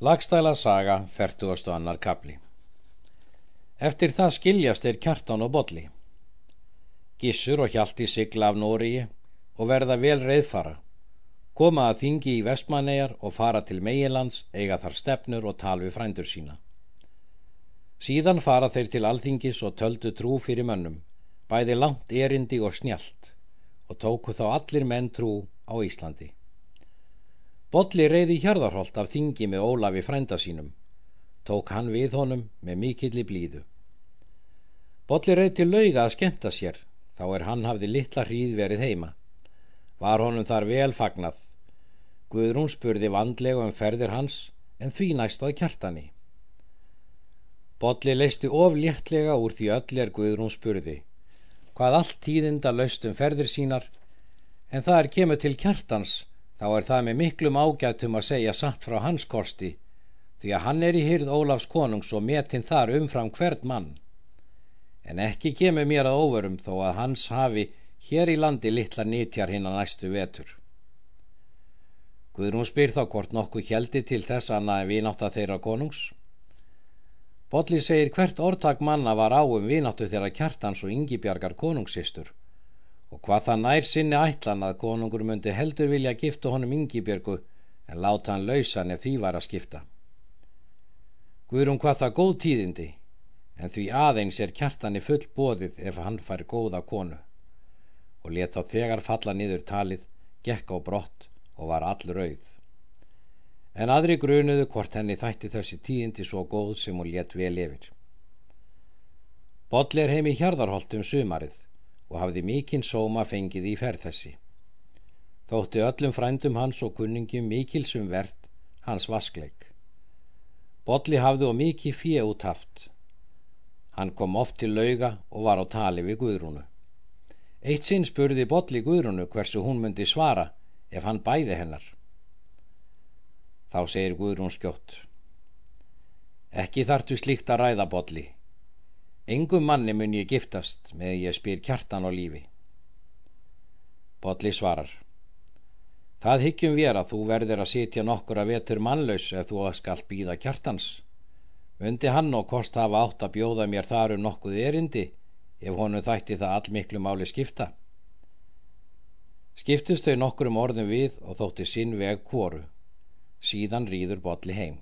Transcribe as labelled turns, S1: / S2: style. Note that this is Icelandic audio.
S1: Lagstæla saga, fertugastu annar kapli. Eftir það skiljast er kjartan og bolli. Gissur og Hjalti sigla af Nóriði og verða vel reyðfara. Koma að þingi í vestmannegar og fara til meilands, eiga þar stefnur og tal við frændur sína. Síðan fara þeir til alþingis og töldu trú fyrir mönnum, bæði langt erindi og snjált og tóku þá allir menn trú á Íslandi. Bolli reyði hjarðarholt af þingi með Ólafi frænda sínum. Tók hann við honum með mikilli blíðu. Bolli reyði til lauga að skemta sér, þá er hann hafði litla hríð verið heima. Var honum þar vel fagnað. Guðrún spurði vandlega um ferðir hans, en því næstað kjartani. Bolli leisti of léttlega úr því öll er Guðrún spurði. Hvað allt tíðinda laust um ferðir sínar, en það er kemur til kjartans, þá er það með miklum ágætum að segja satt frá hans kosti, því að hann er í hyrð Ólafs konungs og metinn þar umfram hvert mann. En ekki kemur mér að óverum þó að hans hafi hér í landi litla nýtjar hinn að næstu vetur. Guðrún spyr þá hvort nokkuð heldi til þess annað en vinátt að þeirra konungs. Bolli segir hvert orðtak manna var á um vináttu þeirra kjartans og yngibjargar konungssistur og hvað það nær sinni ætlan að konungur myndi heldur vilja gifta honum yngibjörgu en láta hann lausan ef því var að skipta. Guðrum hvað það góð tíðindi, en því aðeins er kjartani full bóðið ef hann fær góða konu og let þá þegar falla niður talið, gekk á brott og var all rauð. En aðri grunuðu hvort henni þætti þessi tíðindi svo góð sem hún let vel yfir. Boll er heim í hjarðarholt um sumarið og hafði mikinn sóma fengið í ferð þessi. Þótti öllum frændum hans og kunningjum mikilsum verðt hans vaskleik. Bolli hafði og mikið fjö út haft. Hann kom oft til lauga og var á tali við Guðrúnu. Eitt sinn spurði Bolli Guðrúnu hversu hún myndi svara ef hann bæði hennar. Þá segir Guðrún skjótt. Ekki þartu slíkt að ræða Bolli. Engum manni mun ég giftast með ég spyr kjartan á lífi. Bodli svarar. Það hyggjum við að þú verður að sitja nokkur að vetur mannlaus ef þú skall býða kjartans. Undi hann og kost hafa átt að bjóða mér þar um nokkuð erindi ef honum þætti það allmiklu máli skipta. Skiptust þau nokkur um orðum við og þótti sinn veg kvoru. Síðan rýður Bodli heim.